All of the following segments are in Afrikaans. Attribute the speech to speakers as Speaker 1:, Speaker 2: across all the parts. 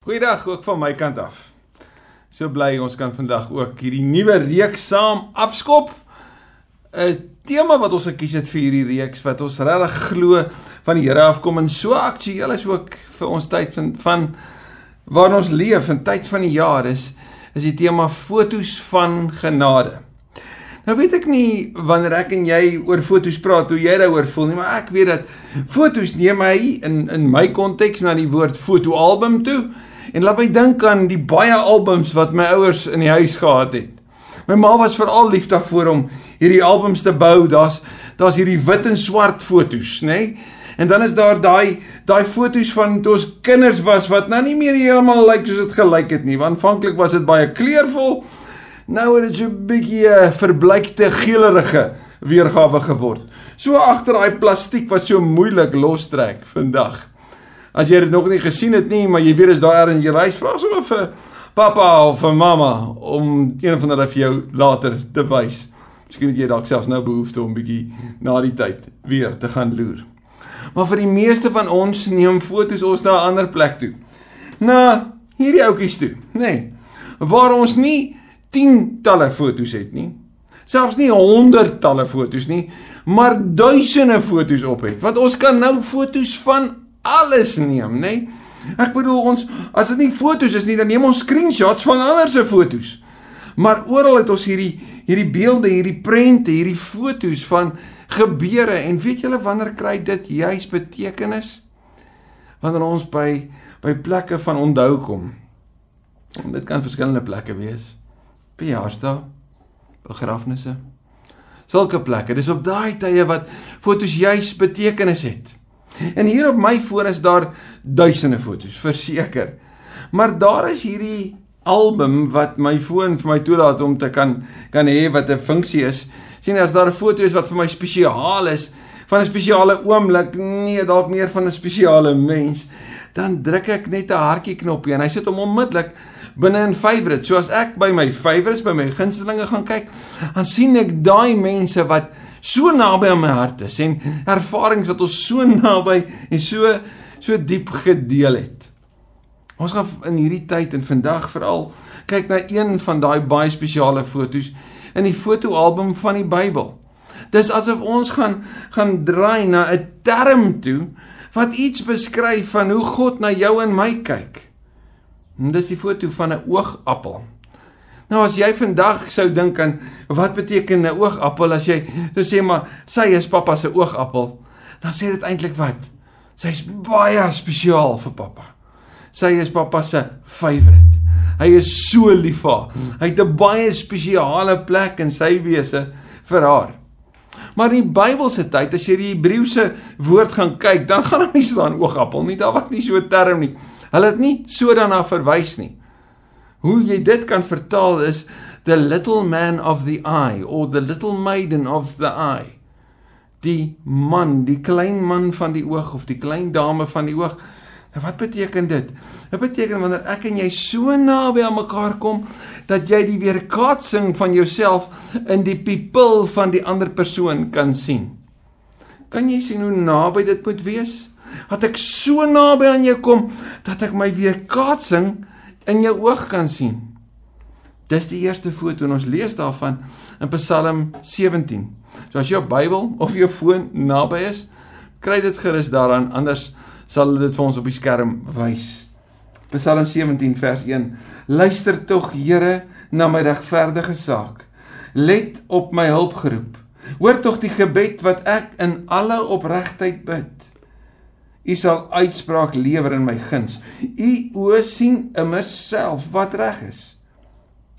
Speaker 1: Goeiedag ook van my kant af. So bly ons kan vandag ook hierdie nuwe reeks saam afskop. 'n Tema wat ons gekies het vir hierdie reeks wat ons regtig glo van die Here afkom en so aktueel is ook vir ons tyd van van waarin ons leef in tyd van die jaar is is die tema fotos van genade. Nou weet ek nie wanneer ek en jy oor fotos praat hoe jy daaroor voel nie, maar ek weet dat fotos neem my in in my konteks na die woord fotoalbum toe. En laat my dink aan die baie albums wat my ouers in die huis gehad het. My ma was veral lief daarvoor om hierdie albums te bou. Daar's daar's hierdie wit en swart fotos, nê? Nee? En dan is daar daai daai fotos van toe ons kinders was wat nou nie meer heeltemal lyk soos dit gelyk het nie. Want aanvanklik was dit baie kleurvol. Nou het dit so 'n bietjie uh, verbleikte geelerige weergawe geword. So agter daai plastiek wat so moeilik lostrek vandag. As jy dit nog nie gesien het nie, maar jy weet as daar in jou huis vra sommer vir pappa of vir mamma om een van hulle vir jou later te wys. Miskien het jy dalk selfs nou behoefte om bietjie na die tyd weer te gaan loer. Maar vir die meeste van ons neem fotos ons na 'n ander plek toe. Na hierdie ouetjies toe, nê. Nee, waar ons nie tientalle fotos het nie. Selfs nie honderdtalle fotos nie, maar duisende fotos op het. Want ons kan nou fotos van alles neem, nê? Nee? Ek bedoel ons as dit nie fotos is nie, dan neem ons screenshots van ander se fotos. Maar oral het ons hierdie hierdie beelde, hierdie prente, hierdie fotos van gebeure en weet julle wanneer kry dit juis betekenis? Wanneer ons by by plekke van onthou kom. En dit kan verskillende plekke wees. Verjaarsdag, begrafnisse. Sulke plekke. Dis op daai tye wat fotos juis betekenis het. En hier op my foon is daar duisende fotos, verseker. Maar daar is hierdie album wat my foon vir my toelaat om te kan kan hê wat 'n funksie is. sien as daar 'n foto is wat vir my spesiaal is van 'n spesiale oomblik, nee, dalk meer van 'n spesiale mens, dan druk ek net 'n hartjie knoppie en hy sit hom onmiddellik binne in favorites. So as ek by my favorites, by my gunstelinge gaan kyk, dan sien ek daai mense wat so naby aan my hart is en ervarings wat ons so naby en so so diep gedeel het. Ons gaan in hierdie tyd en vandag veral kyk na een van daai baie spesiale fotos in die fotoalbum van die Bybel. Dis asof ons gaan gaan draai na 'n term toe wat iets beskryf van hoe God na jou en my kyk. En dis die foto van 'n oogappel. Nou as jy vandag sou dink aan wat beteken 'n oogappel as jy sou sê maar sy is pappa se oogappel, dan sê dit eintlik wat? Sy's baie spesiaal vir pappa. Sy is pappa se favourite. Hy is so lief vir haar. Hy het 'n baie spesiale plek in sy wese vir haar. Maar in die Bybelse tyd, as jy die Hebreëse woord gaan kyk, dan gaan daar nie staan oogappel nie. Daar was nie so 'n term nie. Hulle het nie so daarna verwys nie. Hoe jy dit kan vertaal is the little man of the eye or the little maiden of the eye. Die man, die klein man van die oog of die klein dame van die oog. Nou wat beteken dit? Dit beteken wanneer ek en jy so naby aan mekaar kom dat jy die weerkaatsing van jouself in die pupil van die ander persoon kan sien. Kan jy sien hoe naby dit moet wees? Dat ek so naby aan jou kom dat ek my weerkaatsing in jou oog kan sien. Dis die eerste foto en ons lees daarvan in Psalm 17. So as jou Bybel of jou foon naby is, kry dit gerus daaraan anders sal dit vir ons op die skerm wys. Psalm 17 vers 1. Luister tog Here na my regverdige saak. Let op my hulp geroep. Hoor tog die gebed wat ek in alle opregtheid bid. U sal uitspraak lewer in my guns. U o sien immer self wat reg is.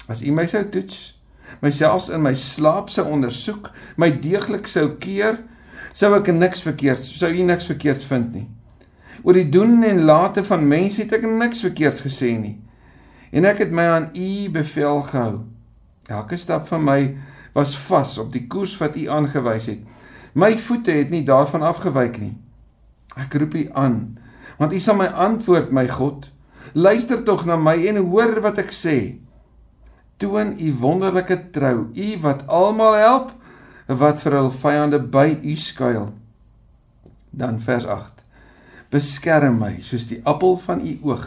Speaker 1: As u my sou toets, myself in my slaap sou ondersoek, my deeglik sou keer, sou ek niks verkeerds, sou u niks verkeerds vind nie. Oor die doen en late van mense het ek niks verkeerds gesê nie. En ek het my aan u bevel gehou. Elke stap van my was vas op die koers wat u aangewys het. My voete het nie daarvan afgewyk nie. Ek roep U aan, want U sal my antwoord, my God. Luister tog na my en hoor wat ek sê. Toon U wonderlike trou, U wat almal help wat vir hul vyande by U skuil. Dan vers 8. Beskerm my soos die appel van U oog.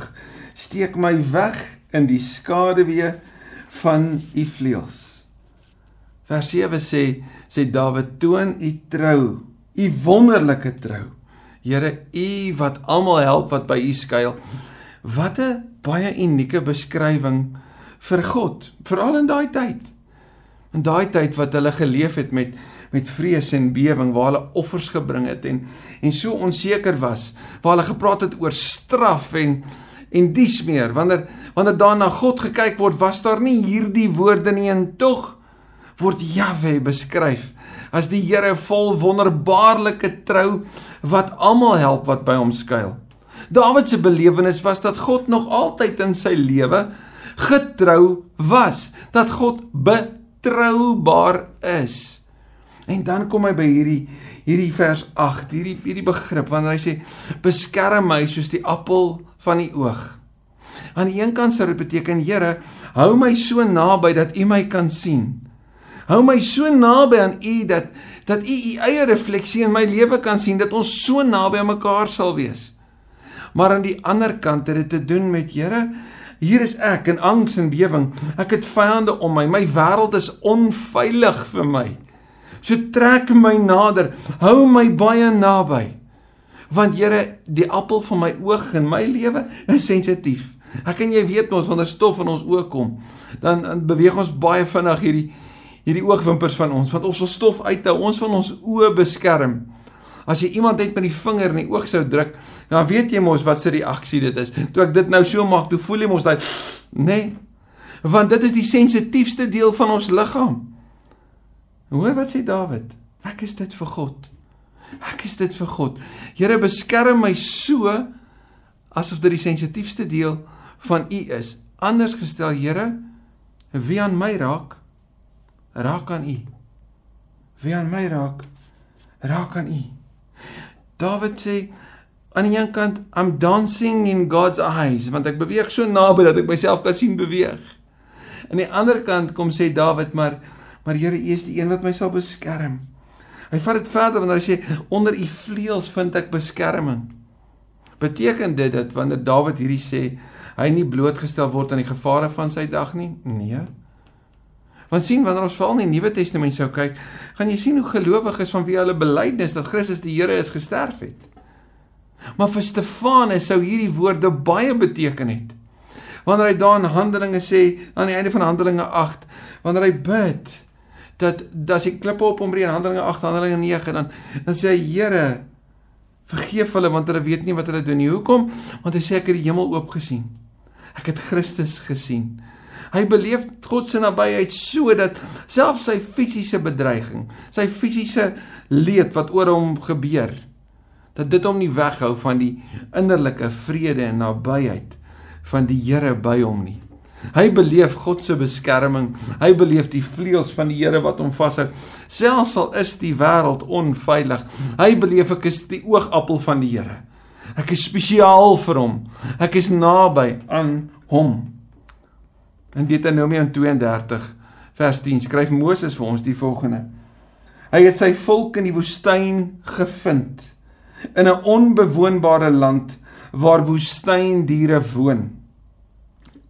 Speaker 1: Steek my weg in die skaduwee van u vleuels. Vers 7 sê sê Dawid toon u trou, u wonderlike trou. Here, u wat almal help wat by u skuil. Wat 'n baie unieke beskrywing vir God, veral in daai tyd. In daai tyd wat hulle geleef het met met vrees en bewering waar hulle offers gebring het en en so onseker was, waar hulle gepraat het oor straf en en dies meer. Wanneer wanneer daarna God gekyk word, was daar nie hierdie woorde nie en tog word Jahwe beskryf as die Here vol wonderbaarlike trou wat almal help wat by hom skuil. Dawid se belewenis was dat God nog altyd in sy lewe getrou was, dat God betroubaar is. En dan kom hy by hierdie hierdie vers 8, hierdie hierdie begrip wanneer hy sê beskerm my soos die appel van die oog. Aan die een kant sou dit beteken Here, hou my so naby dat U my kan sien. Hou my so naby aan U dat dat U U eie refleksie in my lewe kan sien dat ons so naby aan mekaar sal wees. Maar aan die ander kant het dit te doen met Here, hier is ek in angs en bewering. Ek het vyande om my. My wêreld is onveilig vir my. So trek my nader, hou my baie naby. Want Here, die appel van my oog in my lewe is sensitief. Ek en jy weet ons wanneer stof in ons oë kom, dan, dan beweeg ons baie vinnig hierdie hierdie oogwimpers van ons, want ons wil stof uithou, ons wil ons oë beskerm. As jy iemand net met die vinger in die oog sou druk, dan weet jy mos wat se reaksie dit is. Toe ek dit nou so maak, toe voel jy mos daai nee. Want dit is die sensitiefste deel van ons liggaam. Hoor wat sê Dawid? Ek is dit vir God. Ek is dit vir God. Here beskerm my so asof dit die sensitiefste deel van U is. Anders gestel, Here, wie aan my raak, raak aan U. Wie aan my raak, raak aan U. Dawid sê aan die een kant I'm dancing in God's eyes want ek beweeg so naby dat ek myself kan sien beweeg. Aan die ander kant kom sê Dawid maar maar Here U is die een wat my sal beskerm. Hy vat dit verder wanneer hy sê onder U vleuels vind ek beskerming. Beteken dit dat wanneer Dawid hierdie sê hy nie blootgestel word aan die gevare van sy dag nie? Nee. Want sien wanneer ons veral in die Nuwe Testament sou kyk, gaan jy sien hoe gelowiges van wie hulle belydenis dat Christus die Here is gesterf het. Maar vir Stefanus sou hierdie woorde baie beteken het. Wanneer hy daar in Handelinge sê aan die einde van Handelinge 8, wanneer hy bid dat as die klippe op hom reën Handelinge 8 Handelinge 9 dan dan sê hy Here vergeef hulle want hulle weet nie wat hulle doen nie. Hoekom? Want hy sê ek het die hemel oop gesien. Ek het Christus gesien. Hy beleef God se nabyheid sodat selfs sy fisiese bedreiging, sy fisiese leed wat oor hom gebeur, dat dit hom nie weghou van die innerlike vrede en nabyheid van die Here by hom nie. Hy beleef God se beskerming. Hy beleef die vleuels van die Here wat hom vashou. Selfs al is die wêreld onveilig, hy beleef ek is die oogappel van die Here. Ek is spesiaal vir hom. Ek is naby aan hom. In Deuteronomium 32 vers 10 skryf Moses vir ons die volgende: Hy het sy volk in die woestyn gevind in 'n onbewoonbare land waar woestyndiere woon.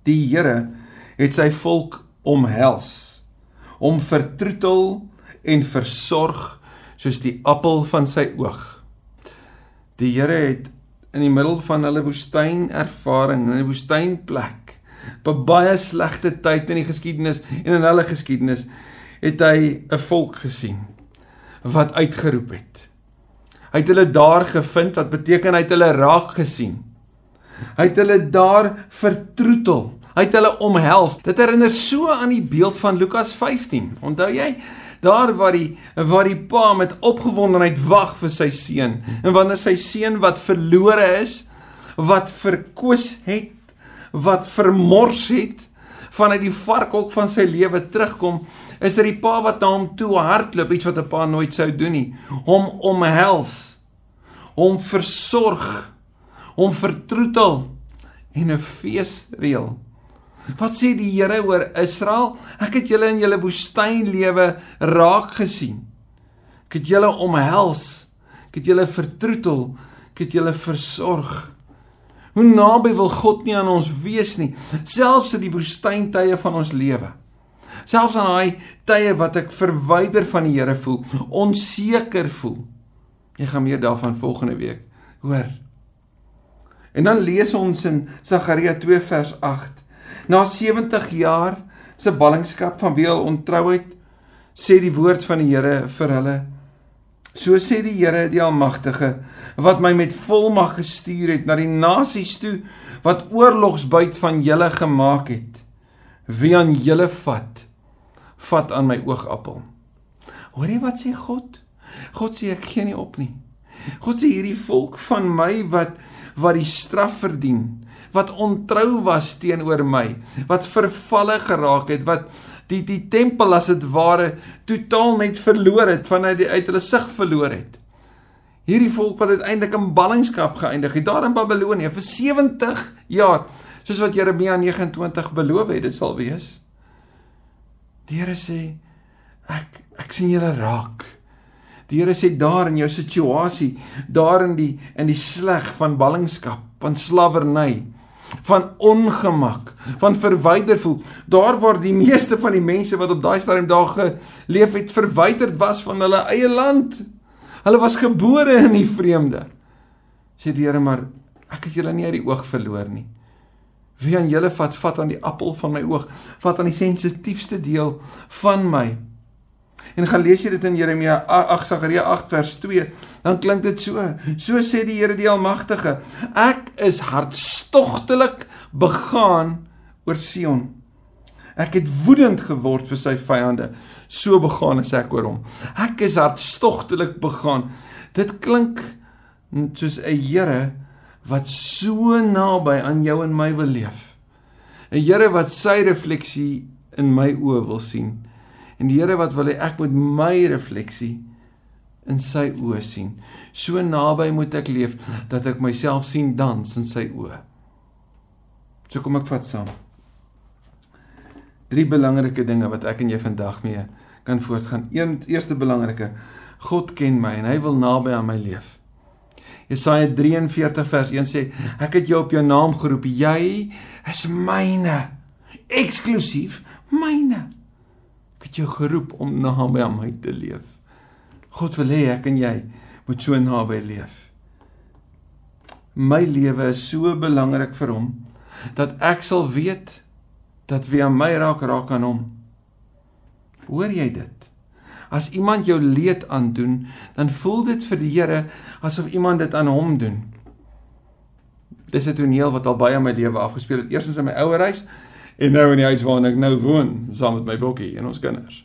Speaker 1: Die Here het sy volk omhels, om vertroetel en versorg soos die appel van sy oog. Die Here het in die middel van hulle woestyn ervaring, in 'n woestynplek, baie slegte tyd in die geskiedenis en in hulle geskiedenis, het hy 'n volk gesien wat uitgeroep het. Hy het hulle daar gevind wat beteken hy het hulle raak gesien. Hy het hulle daar vertroetel. Hy het hulle omhels. Dit herinner so aan die beeld van Lukas 15. Onthou jy? Daar waar die waar die pa met opgewondenheid wag vir sy seun. En wanneer sy seun wat verlore is, wat verkoos het, wat vermors het, vanuit die varkhok van sy lewe terugkom, is dit die pa wat na hom toe hardloop, iets wat 'n pa nooit sou doen nie. Hom omhels. Hom versorg hom vertroetel en 'n fees reël. Wat sê die Here oor Israel? Ek het julle in julle woestynlewe raak gesien. Ek het julle omhels. Ek het julle vertroetel. Ek het julle versorg. Hoe naby wil God nie aan ons wees nie, selfs in die woestyntye van ons lewe. Selfs aan daai tye wat ek verwyder van die Here voel, onseker voel. Jy gaan meer daarvan volgende week hoor. En dan lees ons in Sagaria 2 vers 8. Na 70 jaar se ballingskap van wie hul ontrouheid sê die woord van die Here vir hulle. So sê die Here die Almagtige wat my met volmag gestuur het na die nasies toe wat oorlogsbyt van julle gemaak het. Wie aan julle vat, vat aan my oogappel. Hoor jy wat sê God? God sê ek gee nie op nie. God sê hierdie volk van my wat wat die straf verdien, wat ontrou was teenoor my, wat vervalle geraak het, wat die die tempel as dit ware totaal net verloor het, vanuit die uit hulle sig verloor het. Hierdie volk wat uiteindelik in ballingskap geëindig het daar in Babelonie vir 70 jaar, soos wat Jeremia 29 beloof het dit sal wees. Die Here sê ek ek sien julle raak. Die Here sê daar in jou situasie, daar in die in die sleg van ballingskap, van slawerny, van ongemak, van verwyder voel, daar waar die meeste van die mense wat op daai stadium daar geleef het, verwyderd was van hulle eie land. Hulle was gebore in die vreemde. Sê die Here maar ek het julle nie uit die oog verloor nie. Wie aan julle vat, vat aan die appel van my oog, vat aan die sensitiefste deel van my. En gaan lees jy dit in Jeremia 8 Sagaria 8 vers 2, dan klink dit so. So sê die Here die Almagtige: Ek is hartstogtelik begaan oor Sion. Ek het woedend geword vir sy vyande. So begaan is ek oor hom. Ek is hartstogtelik begaan. Dit klink soos 'n Here wat so naby aan jou en my wil leef. 'n Here wat sy refleksie in my oë wil sien. En die Here wat wil hê ek moet my refleksie in sy oë sien. So naby moet ek leef dat ek myself sien dans in sy oë. So kom ek vat saam. Drie belangrike dinge wat ek en jy vandag mee kan voortgaan. Een eerste belangrike, God ken my en hy wil naby aan my leef. Jesaja 43 vers 1 sê ek het jou op jou naam geroep. Jy is myne. Eksklusief myne het jou geroep om naby aan my te leef. God wil hê ek en jy moet so naby leef. My lewe is so belangrik vir hom dat ek sal weet dat wie aan my raak raak aan hom. Hoor jy dit? As iemand jou leed aandoen, dan voel dit vir die Here asof iemand dit aan hom doen. Dis 'n toneel wat al baie in my lewe afgespeel het. Eerstens in my ouerhuis en nou in die huis waarin ek nou woon saam met my bokkie en ons kinders.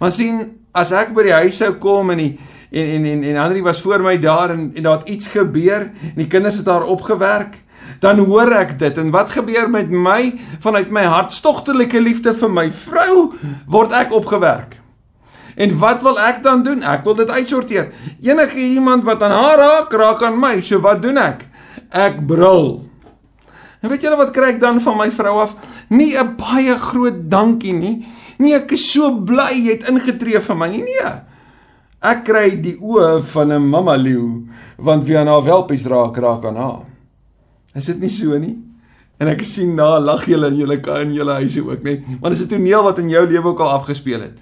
Speaker 1: Maar sien, as ek by die huis sou kom en die en en en, en Andri was voor my daar en en daar het iets gebeur en die kinders het daar opgewerk, dan hoor ek dit en wat gebeur met my vanuit my hartstogtelike liefde vir my vrou word ek opgewerk. En wat wil ek dan doen? Ek wil dit uitsorteer. Enige iemand wat aan haar raak, raak aan my. So wat doen ek? Ek brul. En weet julle wat kry ek dan van my vrou af? Nie 'n baie groot dankie nie. Nee, ek is so bly jy het ingetree vir my nie. Nee. Ek kry die oë van 'n mamma leeu want wie aan haar welpies raak, raak aan haar. Is dit nie so nie? En ek sien na lag julle in julle kan in julle huise ook net. Want dit is 'n toneel wat in jou lewe ook al afgespeel het.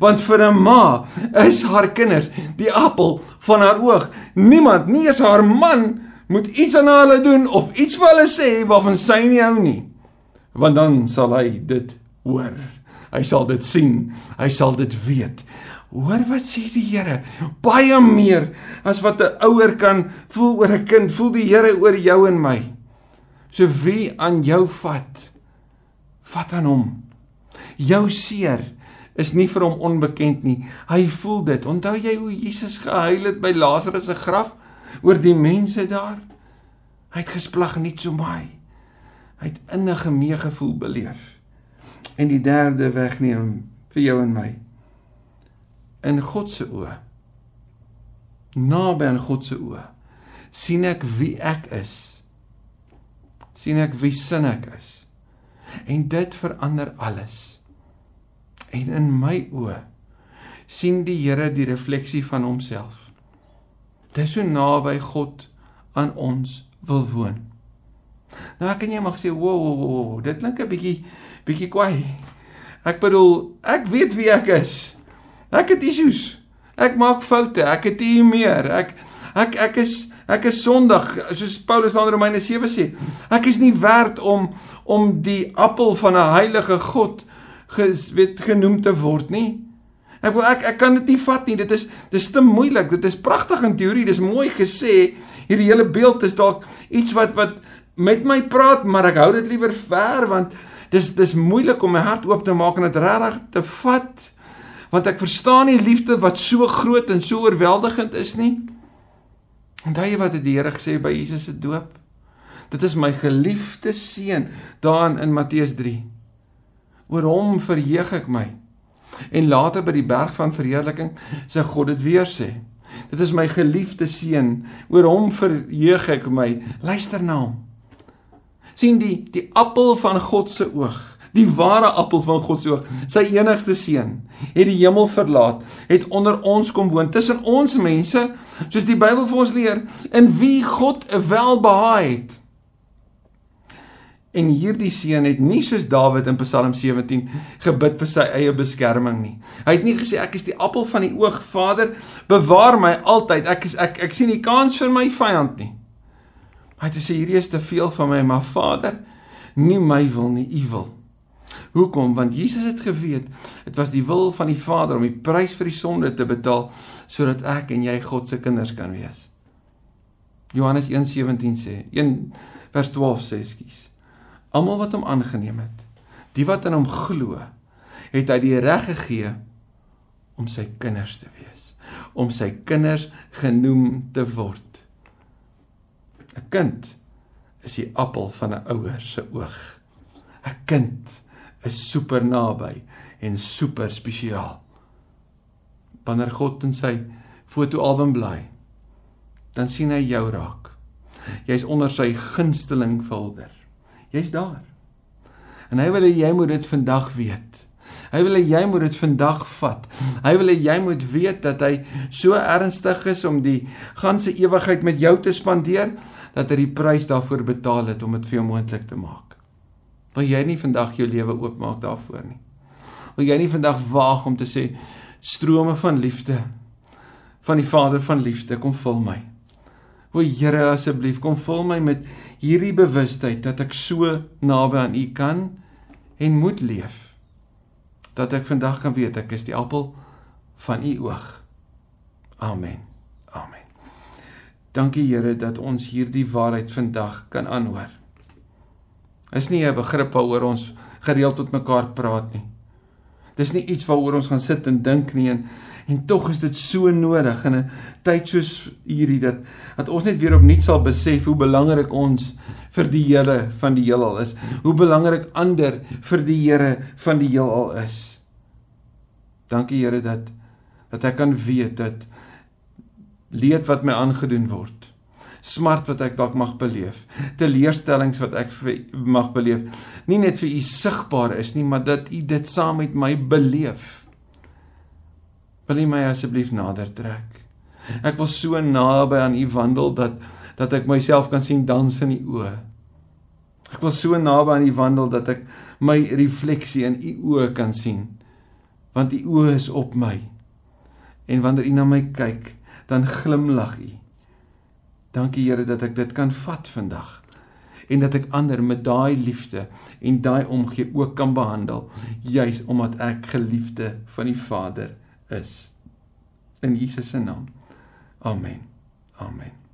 Speaker 1: Want vir 'n ma is haar kinders die appel van haar oog. Niemand, nie eens haar man moet iets aan hulle doen of iets vir hulle sê waarvan sy nie hou nie. Want dan sal hy dit hoor. Hy sal dit sien. Hy sal dit weet. Hoor wat sê die Here? Baie meer as wat 'n ouer kan voel oor 'n kind, voel die Here oor jou en my. So wie aan jou vat, vat aan hom. Jou seer is nie vir hom onbekend nie. Hy voel dit. Onthou jy hoe Jesus gehuil het by Lazarus se graf? oor die mense daar. Hy het gesplag nie so my. Hy het innige meegevoel beleef. En die derde wegneem vir jou en my. In God se oë. Naby aan God se oë. sien ek wie ek is. sien ek wie sin ek is. En dit verander alles. En in my oë sien die Here die refleksie van homself. Dis so naby God aan ons wil woon. Nou ek en jy mag sê, "Wow, wow, wow, dit klink 'n bietjie bietjie kwaai." Ek bedoel, ek weet wie ek is. Ek het issues. Ek maak foute. Ek het hier meer. Ek ek ek is ek is sondig, soos Paulus aan Romeine 7 sê. Ek is nie werd om om die appel van 'n heilige God ges, weet genoem te word nie. Ek wil ek ek kan dit nie vat nie. Dit is dis te moeilik. Dit is pragtig in teorie. Dis mooi gesê. Hierdie hele beeld is dalk iets wat wat met my praat, maar ek hou dit liewer ver want dis dis moeilik om my hart oop te maak en dit regtig te vat want ek verstaan nie liefde wat so groot en so oorweldigend is nie. Onthou jy wat het die Here gesê by Jesus se doop? Dit is my geliefde seun daarin in Matteus 3. Oor hom verheug ek my. En later by die berg van verheerliking sê God dit weer sê. Dit is my geliefde seun, oor hom verheug ek my. Luister na hom sien die die appel van God se oog die ware appel van God se oog sy enigste seun het die hemel verlaat het onder ons kom woon tussen ons mense soos die Bybel vir ons leer in wie God 'n welbehae het. En hierdie seun het nie soos Dawid in Psalm 17 gebid vir sy eie beskerming nie. Hy het nie gesê ek is die appel van die oog Vader bewaar my altyd. Ek is ek ek sien nie kans vir my vyand nie Hy het gesê hierdie is te veel van my, maar Vader, nie my wil nie, U wil. Hoekom? Want Jesus het geweet, dit was die wil van die Vader om die prys vir die sonde te betaal sodat ek en jy God se kinders kan wees. Johannes 1:17 sê, 1 vers 12 sê skus. Almal wat hom aangeneem het, die wat in hom glo, het hy die reg gegee om sy kinders te wees, om sy kinders genoem te word. 'n Kind is die appel van 'n ouer se oog. 'n Kind is super naby en super spesiaal. Wanneer God in sy fotoalbum bly, dan sien hy jou raak. Jy's onder sy gunsteling folder. Jy's daar. En hy wil hê jy moet dit vandag weet. Hy wil hê jy moet dit vandag vat. Hy wil hê jy moet weet dat hy so ernstig is om die ganse ewigheid met jou te spandeer dat hy die prys daarvoor betaal het om dit vir jou moontlik te maak. Wil jy nie vandag jou lewe oopmaak daarvoor nie? Wil jy nie vandag waag om te sê strome van liefde van die Vader van liefde kom vul my. O Here asseblief kom vul my met hierdie bewustheid dat ek so naby aan U kan en moet leef. Dat ek vandag kan weet ek is die appel van U oog. Amen. Amen. Dankie Here dat ons hierdie waarheid vandag kan aanhoor. Is nie 'n begrip waaroor ons gereeld tot mekaar praat nie. Dis nie iets waaroor ons gaan sit en dink nie en en tog is dit so nodig in 'n tyd soos hierdie dat dat ons net weer opnuut sal besef hoe belangrik ons vir die Here van die heelal is. Hoe belangrik ander vir die Here van die heelal is. Dankie Here dat dat ek kan weet dat leed wat my aangedoen word smart wat ek dalk mag beleef teleurstellings wat ek mag beleef nie net vir u sigbaar is nie maar dat u dit saam met my beleef. Wil u my asseblief nader trek? Ek wil so naby aan u wandel dat dat ek myself kan sien dans in u oë. Ek wil so naby aan u wandel dat ek my refleksie in u oë kan sien want u oë is op my. En wanneer u na my kyk dan glimlag U. Dankie Here dat ek dit kan vat vandag en dat ek ander met daai liefde en daai omgee ook kan behandel juis omdat ek geliefde van die Vader is. In Jesus se naam. Amen. Amen.